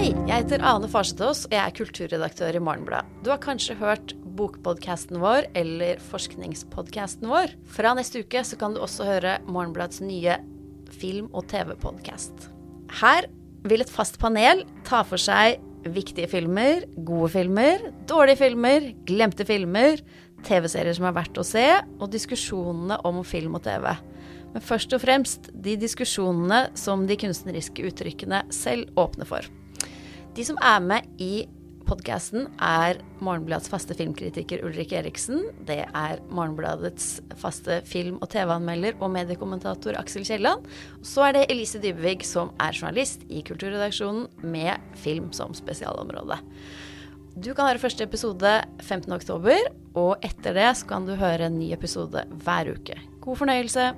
Hei, jeg heter Ane Farsetås, og jeg er kulturredaktør i Morgenbladet. Du har kanskje hørt bokpodkasten vår eller forskningspodkasten vår. Fra neste uke så kan du også høre Morgenbladets nye film- og TV-podkast. Her vil et fast panel ta for seg viktige filmer, gode filmer, dårlige filmer, glemte filmer, TV-serier som er verdt å se, og diskusjonene om film og TV. Men først og fremst de diskusjonene som de kunstneriske uttrykkene selv åpner for. De som er med i podkasten, er Morgenbladets faste filmkritiker Ulrik Eriksen. Det er Morgenbladets faste film- og TV-anmelder og mediekommentator Aksel Kielland. Så er det Elise Dybvig som er journalist i Kulturredaksjonen med film som spesialområde. Du kan høre første episode 15.10, og etter det så kan du høre en ny episode hver uke. God fornøyelse.